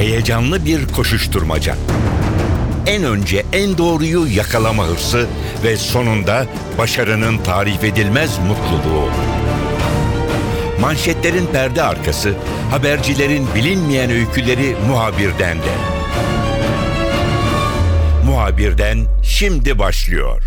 Heyecanlı bir koşuşturmaca. En önce en doğruyu yakalama hırsı ve sonunda başarının tarif edilmez mutluluğu. Manşetlerin perde arkası, habercilerin bilinmeyen öyküleri muhabirden de. Muhabirden şimdi başlıyor.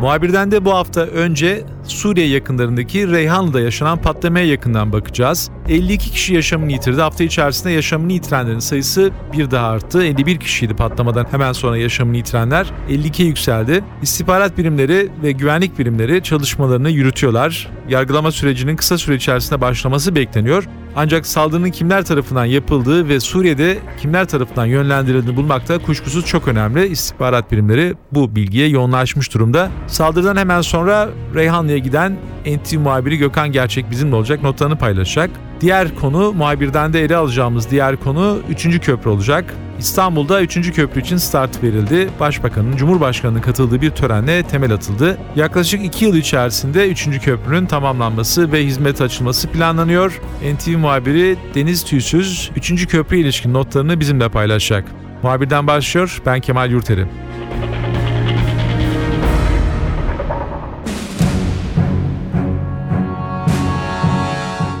Muhabirden de bu hafta önce Suriye yakınlarındaki Reyhanlı'da yaşanan patlamaya yakından bakacağız. 52 kişi yaşamını yitirdi. Hafta içerisinde yaşamını yitirenlerin sayısı bir daha arttı. 51 kişiydi patlamadan hemen sonra yaşamını yitirenler. 52'ye yükseldi. İstihbarat birimleri ve güvenlik birimleri çalışmalarını yürütüyorlar. Yargılama sürecinin kısa süre içerisinde başlaması bekleniyor. Ancak saldırının kimler tarafından yapıldığı ve Suriye'de kimler tarafından yönlendirildiğini bulmakta kuşkusuz çok önemli. İstihbarat birimleri bu bilgiye yoğunlaşmış durumda. Saldırıdan hemen sonra Reyhanlı'ya giden NTV muhabiri Gökhan Gerçek bizimle olacak. Notlarını paylaşacak. Diğer konu muhabirden de ele alacağımız diğer konu 3. köprü olacak. İstanbul'da 3. köprü için start verildi. Başbakanın, Cumhurbaşkanı'nın katıldığı bir törenle temel atıldı. Yaklaşık 2 yıl içerisinde 3. köprünün tamamlanması ve hizmet açılması planlanıyor. NTV muhabiri Deniz Tüysüz 3. köprü ilişkin notlarını bizimle paylaşacak. Muhabirden başlıyor, ben Kemal Yurteri.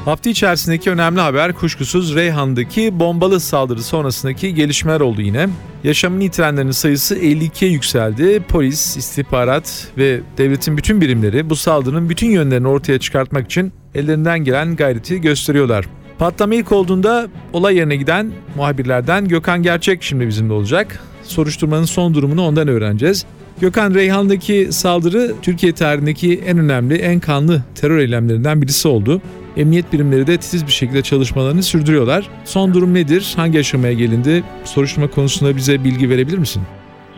Hafta içerisindeki önemli haber kuşkusuz Reyhan'daki bombalı saldırı sonrasındaki gelişmeler oldu yine. Yaşamını yitirenlerin sayısı 52'ye yükseldi. Polis, istihbarat ve devletin bütün birimleri bu saldırının bütün yönlerini ortaya çıkartmak için ellerinden gelen gayreti gösteriyorlar. Patlama ilk olduğunda olay yerine giden muhabirlerden Gökhan Gerçek şimdi bizimle olacak. Soruşturmanın son durumunu ondan öğreneceğiz. Gökhan Reyhan'daki saldırı Türkiye tarihindeki en önemli, en kanlı terör eylemlerinden birisi oldu. Emniyet birimleri de titiz bir şekilde çalışmalarını sürdürüyorlar. Son durum nedir? Hangi aşamaya gelindi? Soruşturma konusunda bize bilgi verebilir misin?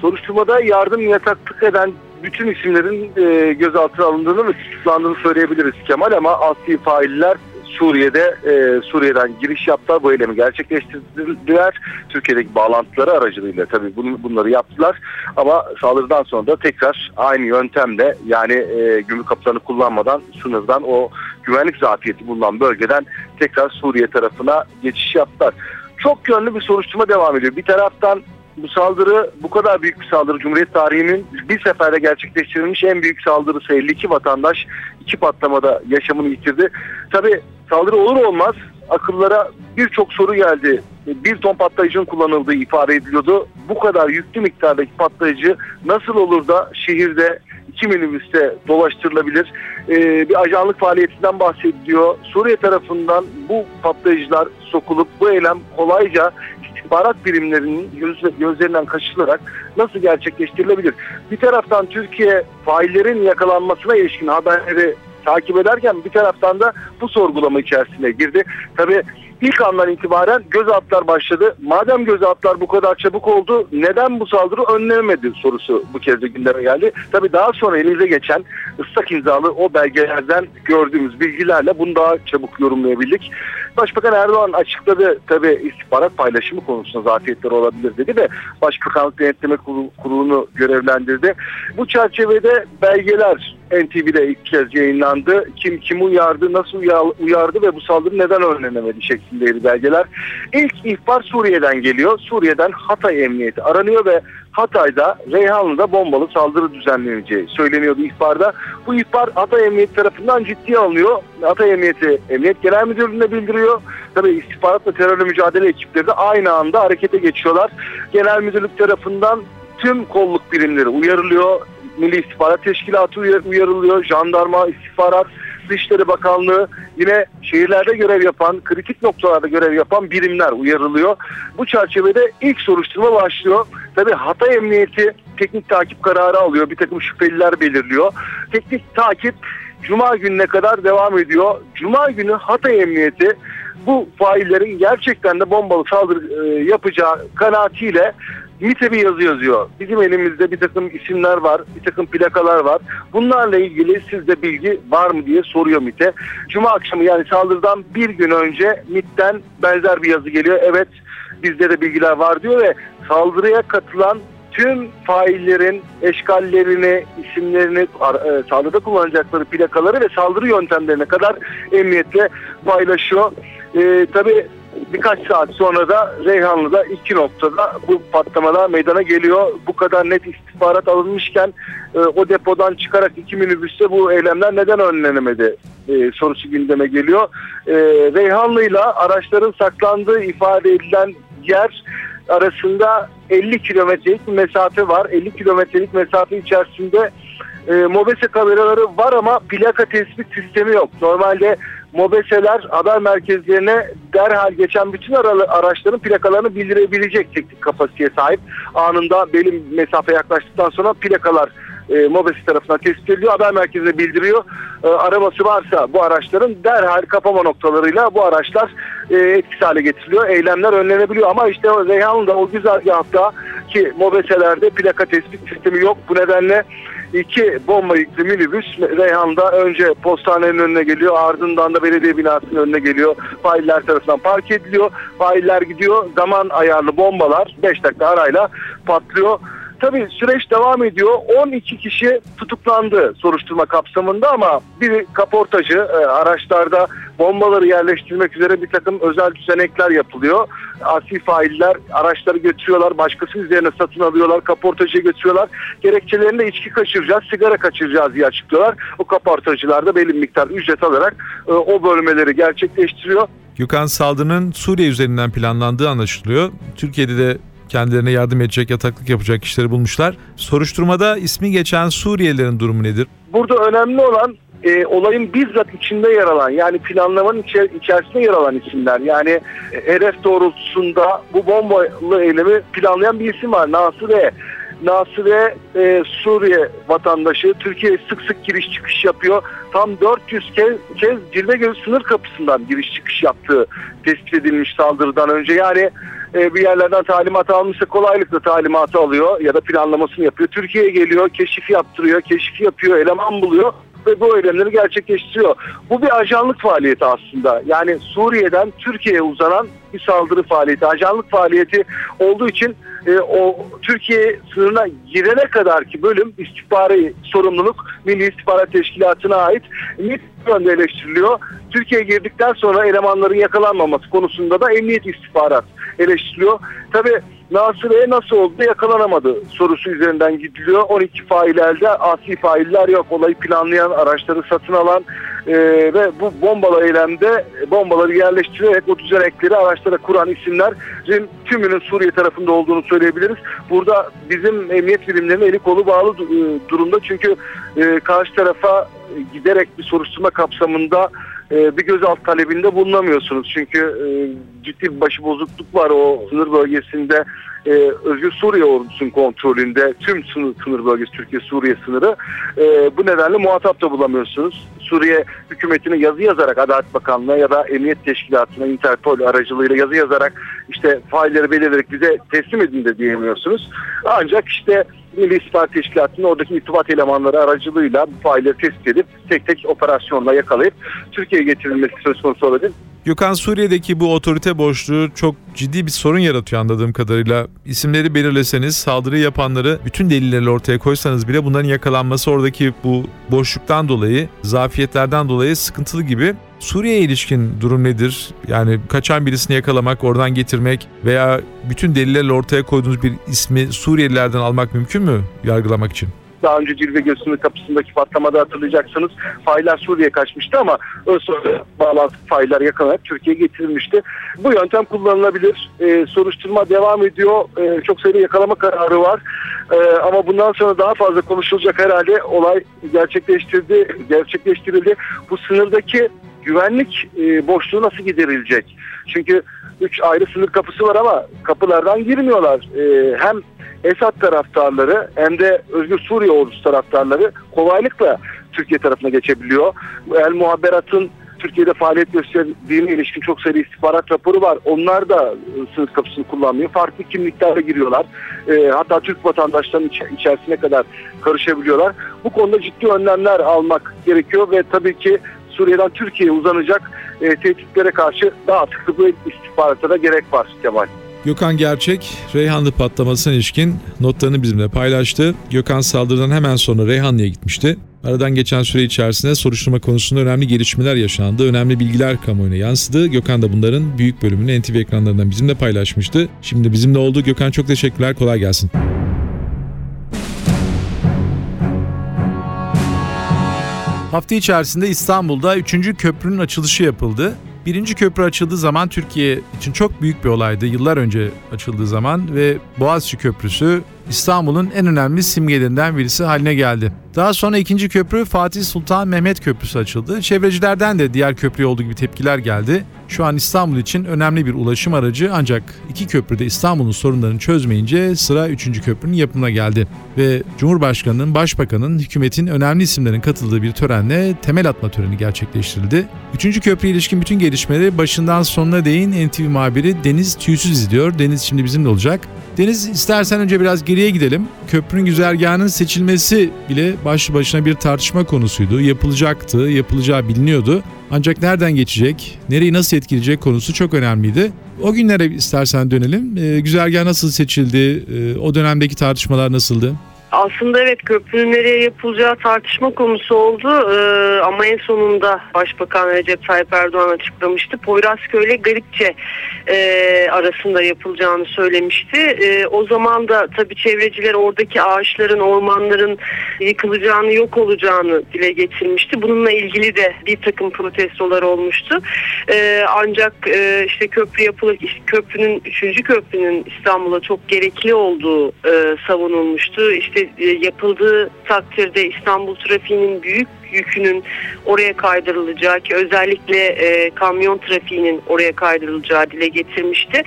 Soruşturmada yardım yataklık eden bütün isimlerin e, gözaltına alındığını ve tutuklandığını söyleyebiliriz Kemal ama asli failler Suriye'de e, Suriye'den giriş yaptılar. Bu eylemi gerçekleştirdiler. Türkiye'deki bağlantıları aracılığıyla tabii bunu, bunları yaptılar. Ama saldırıdan sonra da tekrar aynı yöntemle yani e, gümrük kapılarını kullanmadan sınırdan o güvenlik zafiyeti bulunan bölgeden tekrar Suriye tarafına geçiş yaptılar. Çok yönlü bir soruşturma devam ediyor. Bir taraftan bu saldırı bu kadar büyük bir saldırı Cumhuriyet tarihinin bir seferde gerçekleştirilmiş en büyük saldırısı 52 vatandaş iki patlamada yaşamını yitirdi. Tabi saldırı olur olmaz akıllara birçok soru geldi. Bir ton patlayıcının kullanıldığı ifade ediliyordu. Bu kadar yüklü miktardaki patlayıcı nasıl olur da şehirde iki minibüste dolaştırılabilir? Ee, bir ajanlık faaliyetinden bahsediliyor. Suriye tarafından bu patlayıcılar sokulup bu eylem kolayca istihbarat birimlerinin göz, gözlerinden kaçılarak nasıl gerçekleştirilebilir? Bir taraftan Türkiye faillerin yakalanmasına ilişkin haberleri takip ederken bir taraftan da bu sorgulama içerisine girdi. Tabii ilk andan itibaren gözaltılar başladı. Madem gözaltılar bu kadar çabuk oldu neden bu saldırı önlenemedi sorusu bu kez de gündeme geldi. Tabii daha sonra elimize geçen ıslak imzalı o belgelerden gördüğümüz bilgilerle bunu daha çabuk yorumlayabildik. Başbakan Erdoğan açıkladı tabii istihbarat paylaşımı konusunda zafiyetler olabilir dedi ve Başbakanlık Denetleme Kurulu'nu görevlendirdi. Bu çerçevede belgeler NTV'de ilk kez yayınlandı. Kim kim uyardı, nasıl uyardı ve bu saldırı neden önlenemedi şeklindeydi belgeler. İlk ihbar Suriye'den geliyor. Suriye'den Hatay Emniyeti aranıyor ve Hatay'da Reyhanlı'da bombalı saldırı düzenleneceği söyleniyordu ihbarda. Bu ihbar Hatay Emniyeti tarafından ciddiye alınıyor. Hatay Emniyeti Emniyet Genel Müdürlüğü'ne bildiriyor. Tabii istihbaratla terörle mücadele ekipleri de aynı anda harekete geçiyorlar. Genel Müdürlük tarafından tüm kolluk birimleri uyarılıyor. Milli İstihbarat Teşkilatı uyarılıyor. Jandarma, istihbarat, Dışişleri Bakanlığı yine şehirlerde görev yapan, kritik noktalarda görev yapan birimler uyarılıyor. Bu çerçevede ilk soruşturma başlıyor. Tabi Hatay Emniyeti teknik takip kararı alıyor. Bir takım şüpheliler belirliyor. Teknik takip Cuma gününe kadar devam ediyor. Cuma günü Hatay Emniyeti bu faillerin gerçekten de bombalı saldırı e, yapacağı kanaatiyle MİT'e bir yazı yazıyor. Bizim elimizde bir takım isimler var, bir takım plakalar var. Bunlarla ilgili sizde bilgi var mı diye soruyor MİT'e. Cuma akşamı yani saldırıdan bir gün önce MİT'ten benzer bir yazı geliyor. Evet bizde de bilgiler var diyor ve saldırıya katılan tüm faillerin eşkallerini, isimlerini, e, saldırıda kullanacakları plakaları ve saldırı yöntemlerine kadar emniyetle paylaşıyor. E, tabii birkaç saat sonra da Reyhanlı'da iki noktada bu patlamalar meydana geliyor. Bu kadar net istihbarat alınmışken e, o depodan çıkarak iki minibüste bu eylemler neden önlenemedi e, sorusu gündeme geliyor. E, Reyhanlı'yla araçların saklandığı ifade edilen yer arasında 50 kilometrelik mesafe var. 50 kilometrelik mesafe içerisinde e, mobese kameraları var ama plaka tespit sistemi yok. Normalde mobeseler haber merkezlerine derhal geçen bütün araçların plakalarını bildirebilecek teknik kapasiteye sahip. Anında belli mesafe yaklaştıktan sonra plakalar e, Mobesi tarafından tespit ediliyor. Haber merkezine bildiriyor. E, araması varsa bu araçların derhal kapama noktalarıyla bu araçlar e, etkisiz hale getiriliyor. Eylemler önlenebiliyor ama işte Reyhanlı'da o güzergahta ki Mobeselerde plaka tespit sistemi yok. Bu nedenle iki bomba yüklü minibüs Reyhan'da önce postanenin önüne geliyor ardından da belediye binasının önüne geliyor. Failler tarafından park ediliyor. Failler gidiyor. Zaman ayarlı bombalar 5 dakika arayla patlıyor. Tabii süreç devam ediyor. 12 kişi tutuklandı soruşturma kapsamında ama bir kaportacı e, araçlarda bombaları yerleştirmek üzere bir takım özel düzenekler yapılıyor. Asi failler araçları götürüyorlar, başkası üzerine satın alıyorlar, kaportacıya götürüyorlar. Gerekçelerinde içki kaçıracağız, sigara kaçıracağız diye açıklıyorlar. O kaportacılar da belli miktar ücret alarak e, o bölmeleri gerçekleştiriyor. Gökhan saldırının Suriye üzerinden planlandığı anlaşılıyor. Türkiye'de de kendilerine yardım edecek, yataklık yapacak kişileri bulmuşlar. Soruşturmada ismi geçen Suriyelilerin durumu nedir? Burada önemli olan e, olayın bizzat içinde yer alan yani planlamanın içer, içerisinde yer alan isimler. Yani e, hedef doğrultusunda bu bombalı eylemi planlayan bir isim var Nasıre. Nasıre e, Suriye vatandaşı Türkiye'ye sık sık giriş çıkış yapıyor. Tam 400 kez, kez Cilvegöz sınır kapısından giriş çıkış yaptığı tespit edilmiş saldırıdan önce. Yani e, bir yerlerden talimat almışsa kolaylıkla talimatı alıyor ya da planlamasını yapıyor. Türkiye'ye geliyor, keşif yaptırıyor, keşif yapıyor, eleman buluyor ve bu eylemleri gerçekleştiriyor. Bu bir ajanlık faaliyeti aslında. Yani Suriye'den Türkiye'ye uzanan bir saldırı faaliyeti. Ajanlık faaliyeti olduğu için e, o Türkiye sınırına girene kadar ki bölüm istihbari sorumluluk Milli İstihbarat Teşkilatı'na ait MİT yönde eleştiriliyor. Türkiye girdikten sonra elemanların yakalanmaması konusunda da emniyet istihbarat eleştiriliyor. Tabi Nasır'e nasıl oldu yakalanamadı sorusu üzerinden gidiliyor. 12 fail elde asi failler yok. Olayı planlayan, araçları satın alan e, ve bu bombalı eylemde bombaları yerleştirerek o düzenekleri araçlara kuran isimlerin tümünün Suriye tarafında olduğunu söyleyebiliriz. Burada bizim emniyet birimlerinin eli kolu bağlı e, durumda çünkü e, karşı tarafa giderek bir soruşturma kapsamında e, bir gözaltı talebinde bulunamıyorsunuz. Çünkü e, ciddi bir başıbozukluk var o sınır bölgesinde. E, Özgür Suriye ordusunun kontrolünde tüm sınır, sınır bölgesi Türkiye-Suriye sınırı. E, bu nedenle muhatap da bulamıyorsunuz. Suriye hükümetine yazı yazarak Adalet Bakanlığı'na ya da Emniyet Teşkilatı'na Interpol aracılığıyla yazı yazarak işte failleri belirleyerek bize teslim edin de diyemiyorsunuz. Ancak işte Milli İstihbarat Teşkilatı'nın oradaki irtibat elemanları aracılığıyla bu failleri tespit edip tek tek operasyonla yakalayıp Türkiye'ye getirilmesi söz konusu olabilir. Gökhan Suriye'deki bu otorite boşluğu çok ciddi bir sorun yaratıyor anladığım kadarıyla. İsimleri belirleseniz, saldırı yapanları bütün delillerle ortaya koysanız bile bunların yakalanması oradaki bu boşluktan dolayı, zafiyetlerden dolayı sıkıntılı gibi. Suriye'ye ilişkin durum nedir? Yani kaçan birisini yakalamak, oradan getirmek veya bütün delillerle ortaya koyduğunuz bir ismi Suriyelilerden almak mümkün mü yargılamak için? Daha önce Cilve Göğsü'nün kapısındaki patlamada hatırlayacaksınız. Failler Suriye kaçmıştı ama sonra bağlantı failler yakalanarak Türkiye'ye getirilmişti. Bu yöntem kullanılabilir. Ee, soruşturma devam ediyor. Ee, çok sayıda yakalama kararı var. Ee, ama bundan sonra daha fazla konuşulacak herhalde. Olay gerçekleştirdi, gerçekleştirildi. Bu sınırdaki güvenlik e, boşluğu nasıl giderilecek? Çünkü üç ayrı sınır kapısı var ama kapılardan girmiyorlar. E, hem Esad taraftarları hem de Özgür Suriye ordusu taraftarları kolaylıkla Türkiye tarafına geçebiliyor. El Muhabberat'ın Türkiye'de faaliyet gösterdiğine ilişkin çok sayıda istihbarat raporu var. Onlar da sınır kapısını kullanmıyor. Farklı kimliklerle giriyorlar. E, hatta Türk vatandaşlarının iç- içerisine kadar karışabiliyorlar. Bu konuda ciddi önlemler almak gerekiyor ve tabii ki Suriye'den Türkiye'ye uzanacak e, tehditlere karşı daha sıkı bir istihbarata da gerek var Kemal. Gökhan Gerçek, Reyhanlı patlamasına ilişkin notlarını bizimle paylaştı. Gökhan saldırıdan hemen sonra Reyhanlı'ya gitmişti. Aradan geçen süre içerisinde soruşturma konusunda önemli gelişmeler yaşandı. Önemli bilgiler kamuoyuna yansıdı. Gökhan da bunların büyük bölümünü NTV ekranlarından bizimle paylaşmıştı. Şimdi bizimle oldu. Gökhan çok teşekkürler. Kolay gelsin. Hafta içerisinde İstanbul'da 3. köprünün açılışı yapıldı. Birinci köprü açıldığı zaman Türkiye için çok büyük bir olaydı. Yıllar önce açıldığı zaman ve Boğaziçi Köprüsü İstanbul'un en önemli simgelerinden birisi haline geldi. Daha sonra ikinci köprü Fatih Sultan Mehmet Köprüsü açıldı. Çevrecilerden de diğer köprüye olduğu gibi tepkiler geldi. Şu an İstanbul için önemli bir ulaşım aracı ancak iki köprüde İstanbul'un sorunlarını çözmeyince sıra üçüncü köprünün yapımına geldi. Ve Cumhurbaşkanı'nın, Başbakan'ın, hükümetin önemli isimlerin katıldığı bir törenle temel atma töreni gerçekleştirildi. Üçüncü köprüye ilişkin bütün gelişmeleri başından sonuna değin NTV muhabiri Deniz Tüysüz izliyor. Deniz şimdi bizimle olacak. Deniz istersen önce biraz geriye gidelim. Köprünün güzergahının seçilmesi bile başlı başına bir tartışma konusuydu. Yapılacaktı, yapılacağı biliniyordu. Ancak nereden geçecek, nereyi nasıl etkileyecek konusu çok önemliydi. O günlere istersen dönelim. Ee, güzergah nasıl seçildi, ee, o dönemdeki tartışmalar nasıldı? Aslında evet köprünün nereye yapılacağı tartışma konusu oldu ee, ama en sonunda Başbakan Recep Tayyip Erdoğan açıklamıştı. Poyrazköy ile Garipçe e, arasında yapılacağını söylemişti. E, o zaman da tabii çevreciler oradaki ağaçların, ormanların yıkılacağını, yok olacağını dile getirmişti. Bununla ilgili de bir takım protestolar olmuştu. E, ancak e, işte köprü yapılır, işte köprünün, üçüncü köprünün İstanbul'a çok gerekli olduğu e, savunulmuştu. İşte e, yapıldığı takdirde İstanbul trafiğinin büyük yükünün oraya kaydırılacağı ki özellikle e, kamyon trafiğinin oraya kaydırılacağı dile getirmişti.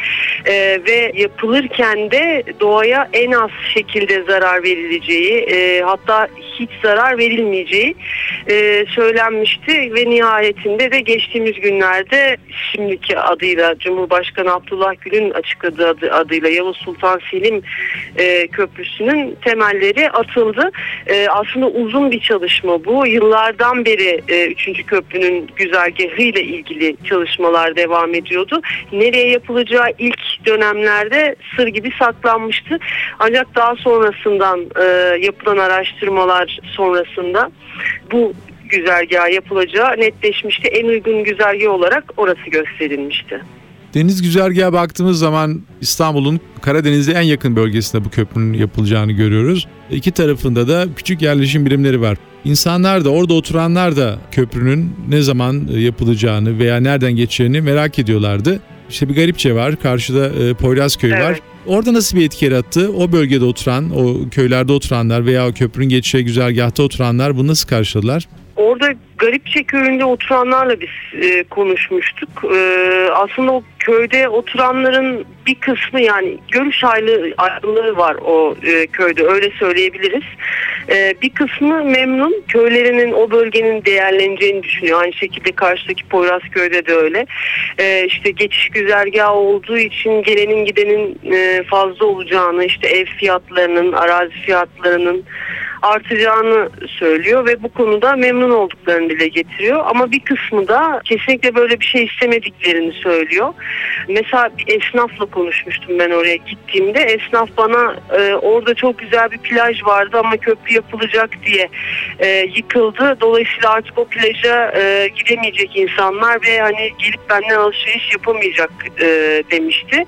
E, ve yapılırken de doğaya en az şekilde zarar verileceği e, hatta hiç zarar verilmeyeceği e, söylenmişti ve nihayetinde de geçtiğimiz günlerde şimdiki adıyla Cumhurbaşkanı Abdullah Gül'ün açıkladığı adı, adıyla Yavuz Sultan Selim e, Köprüsü'nün temelleri atıldı. E, aslında uzun bir çalışma bu. Yıllardan beri e, 3. köprünün güzergahı ile ilgili çalışmalar devam ediyordu. Nereye yapılacağı ilk dönemlerde sır gibi saklanmıştı. Ancak daha sonrasından e, yapılan araştırmalar sonrasında bu güzergah yapılacağı netleşmişti. En uygun güzergah olarak orası gösterilmişti. Deniz güzergaha baktığımız zaman İstanbul'un Karadeniz'e en yakın bölgesinde bu köprünün yapılacağını görüyoruz. İki tarafında da küçük yerleşim birimleri var. İnsanlar da orada oturanlar da köprünün ne zaman yapılacağını veya nereden geçeceğini merak ediyorlardı. İşte bir garipçe var, karşıda e, Poyrazköy Evet. var. Orada nasıl bir etki yarattı? O bölgede oturan, o köylerde oturanlar veya o köprünün geçeceği güzergahta oturanlar bunu nasıl karşıladılar? Orada Garipçe köyünde oturanlarla biz e, konuşmuştuk. E, aslında o köyde oturanların bir kısmı yani görüş ayrı- ayrılığı var o e, köyde öyle söyleyebiliriz. E, bir kısmı memnun köylerinin o bölgenin değerleneceğini düşünüyor. Aynı şekilde karşıdaki Poyrazköy'de de öyle. E, işte geçiş güzergahı olduğu için gelenin gidenin e, fazla olacağını işte ev fiyatlarının arazi fiyatlarının artacağını söylüyor ve bu konuda memnun olduklarını dile getiriyor. Ama bir kısmı da kesinlikle böyle bir şey istemediklerini söylüyor. Mesela bir esnafla konuşmuştum ben oraya gittiğimde. Esnaf bana e, orada çok güzel bir plaj vardı ama köprü yapılacak diye e, yıkıldı. Dolayısıyla artık o plaja e, gidemeyecek insanlar ve hani gelip benden alışveriş yapamayacak e, demişti.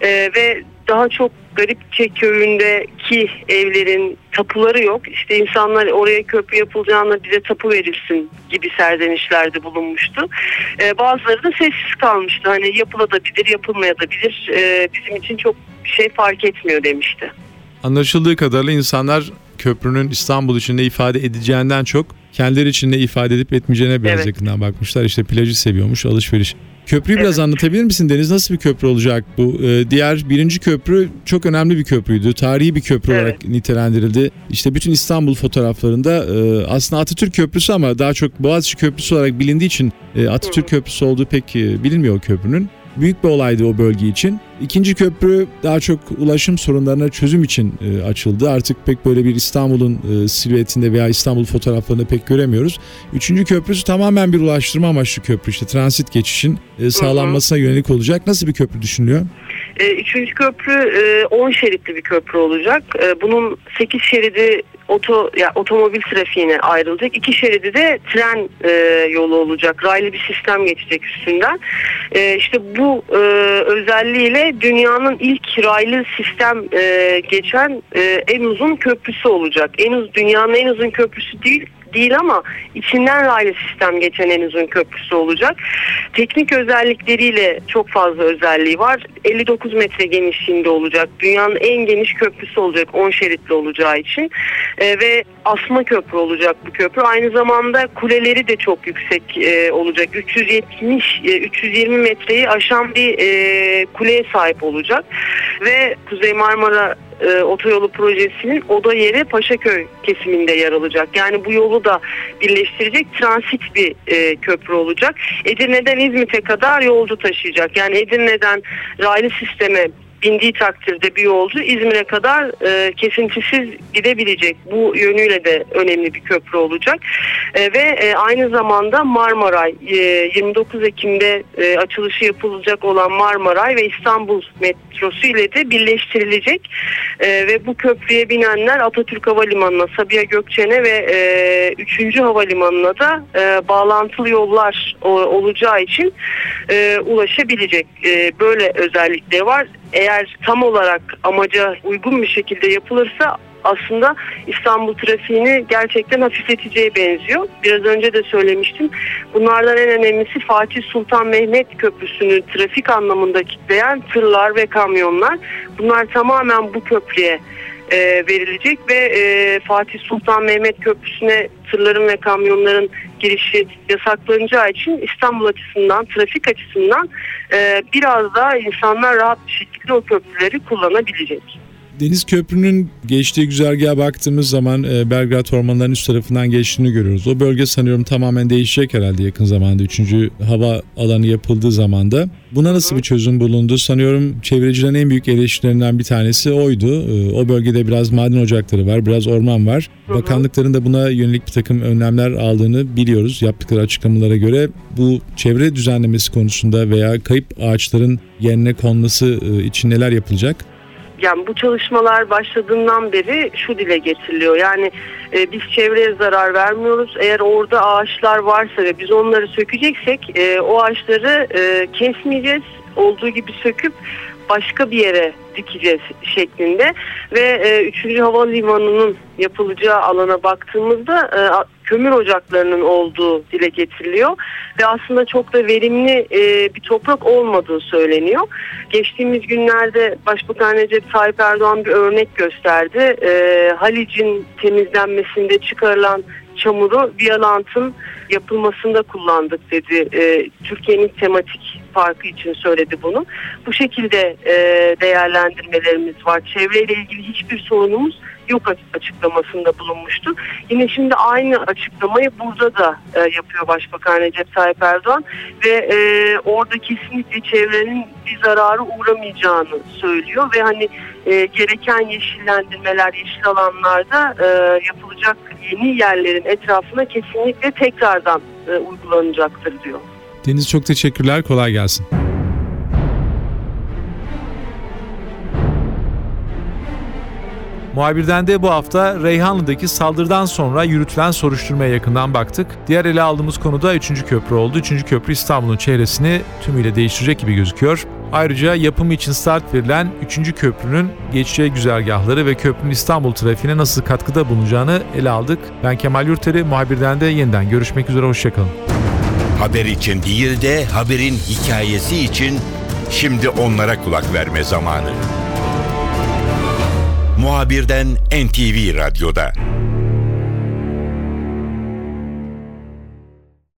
E, ve daha çok Garipçe köyündeki evlerin tapuları yok. İşte insanlar oraya köprü yapılacağına bize tapu verilsin gibi serzenişlerde bulunmuştu. Ee, bazıları da sessiz kalmıştı. Hani yapılabilir, yapılmayabilir. Ee, bizim için çok bir şey fark etmiyor demişti. Anlaşıldığı kadarıyla insanlar köprünün İstanbul için ne ifade edeceğinden çok kendileri için ne ifade edip etmeyeceğine biraz Evet. yakından bakmışlar. İşte plajı seviyormuş, alışveriş. Köprüyü biraz anlatabilir misin Deniz? Nasıl bir köprü olacak bu? Ee, diğer birinci köprü çok önemli bir köprüydü. Tarihi bir köprü Evet. olarak nitelendirildi. İşte bütün İstanbul fotoğraflarında e, aslında Atatürk Köprüsü ama daha çok Boğaziçi Köprüsü olarak bilindiği için e, Atatürk Köprüsü olduğu pek e, bilinmiyor o köprünün. Büyük bir olaydı o bölge için. İkinci köprü daha çok ulaşım sorunlarına çözüm için e, açıldı. Artık pek böyle bir İstanbul'un e, silüetinde veya İstanbul fotoğraflarında pek göremiyoruz. Üçüncü köprüsü tamamen bir ulaştırma amaçlı köprü. İşte transit geçişin e, sağlanmasına yönelik olacak. Nasıl bir köprü düşünülüyor? E, üçüncü köprü e, 10 şeritli bir köprü olacak. E, bunun 8 şeridi oto ya otomobil trafiğine ayrılacak. İki şeridi de tren e, yolu olacak. Raylı bir sistem geçecek üstünden. E, işte bu e, özelliğiyle dünyanın ilk raylı sistem e, geçen e, en uzun köprüsü olacak. En uz dünyanın en uzun köprüsü değil değil ama içinden raylı sistem geçen en uzun köprüsü olacak. Teknik özellikleriyle çok fazla özelliği var. 59 metre genişliğinde olacak. Dünyanın en geniş köprüsü olacak 10 şeritli olacağı için. E, ve asma köprü olacak bu köprü. Aynı zamanda kuleleri de çok yüksek e, olacak. 370 e, 320 metreyi aşan bir e, kuleye sahip olacak. Ve Kuzey Marmara e, otoyolu projesinin oda yeri Paşaköy kesiminde yer alacak. Yani bu yolu da birleştirecek transit bir e, köprü olacak. Edirne'den İzmit'e kadar yolcu taşıyacak. Yani Edirne'den raylı sisteme bindiği takdirde bir yolcu İzmir'e kadar e, kesintisiz gidebilecek. Bu yönüyle de önemli bir köprü olacak. E, ve e, aynı zamanda Marmaray e, 29 Ekim'de e, açılışı yapılacak olan Marmaray ve İstanbul metrosu ile de birleştirilecek. E, ve bu köprüye binenler Atatürk Havalimanı'na, Sabiha Gökçen'e ve e, 3. Havalimanı'na da e, bağlantılı yollar o, olacağı için e, ulaşabilecek. E, böyle özellikleri var eğer tam olarak amaca uygun bir şekilde yapılırsa aslında İstanbul trafiğini gerçekten hafifleteceğe benziyor. Biraz önce de söylemiştim. Bunlardan en önemlisi Fatih Sultan Mehmet Köprüsü'nü trafik anlamında kitleyen tırlar ve kamyonlar. Bunlar tamamen bu köprüye e, verilecek ve e, Fatih Sultan Mehmet Köprüsü'ne tırların ve kamyonların girişi yasaklanacağı için İstanbul açısından, trafik açısından e, biraz daha insanlar rahat bir şekilde o köprüleri kullanabilecek. Deniz Köprü'nün geçtiği güzergaha baktığımız zaman e, Belgrad ormanlarının üst tarafından geçtiğini görüyoruz. O bölge sanıyorum tamamen değişecek herhalde yakın zamanda. Üçüncü hava alanı yapıldığı zamanda. Buna nasıl bir çözüm bulundu? Sanıyorum çevrecilerin en büyük eleştirilerinden bir tanesi oydu. E, o bölgede biraz maden ocakları var, biraz orman var. Bakanlıkların da buna yönelik bir takım önlemler aldığını biliyoruz. Yaptıkları açıklamalara göre bu çevre düzenlemesi konusunda veya kayıp ağaçların yerine konması e, için neler yapılacak? Yani bu çalışmalar başladığından beri şu dile getiriliyor. Yani e, biz çevreye zarar vermiyoruz. Eğer orada ağaçlar varsa ve biz onları sökeceksek e, o ağaçları e, kesmeyeceğiz. Olduğu gibi söküp başka bir yere dikeceğiz şeklinde ve e, 3. Havalimanı'nın yapılacağı alana baktığımızda e, kömür ocaklarının olduğu dile getiriliyor ve aslında çok da verimli e, bir toprak olmadığı söyleniyor. Geçtiğimiz günlerde Başbakan Recep Tayyip Erdoğan bir örnek gösterdi. E, Halic'in temizlenmesinde çıkarılan çamuru Vialant'ın yapılmasında kullandık dedi. E, Türkiye'nin tematik parkı için söyledi bunu. Bu şekilde e, değerlendirmelerimiz var. Çevreyle ilgili hiçbir sorunumuz yok açıklamasında bulunmuştu. Yine şimdi aynı açıklamayı burada da e, yapıyor Başbakan Recep Tayyip Erdoğan ve e, orada kesinlikle çevrenin bir zararı uğramayacağını söylüyor ve hani e, gereken yeşillendirmeler, yeşil alanlarda e, yapılacak yeni yerlerin etrafına kesinlikle tekrardan e, uygulanacaktır diyor. Deniz çok teşekkürler, kolay gelsin. Muhabirden de bu hafta Reyhanlı'daki saldırıdan sonra yürütülen soruşturmaya yakından baktık. Diğer ele aldığımız konu da 3. köprü oldu. 3. köprü İstanbul'un çevresini tümüyle değiştirecek gibi gözüküyor. Ayrıca yapımı için start verilen 3. köprünün geçeceği güzergahları ve köprünün İstanbul trafiğine nasıl katkıda bulunacağını ele aldık. Ben Kemal Yurteri, muhabirden de yeniden görüşmek üzere, hoşçakalın. Haber için değil de haberin hikayesi için şimdi onlara kulak verme zamanı. Muhabirden NTV Radyo'da.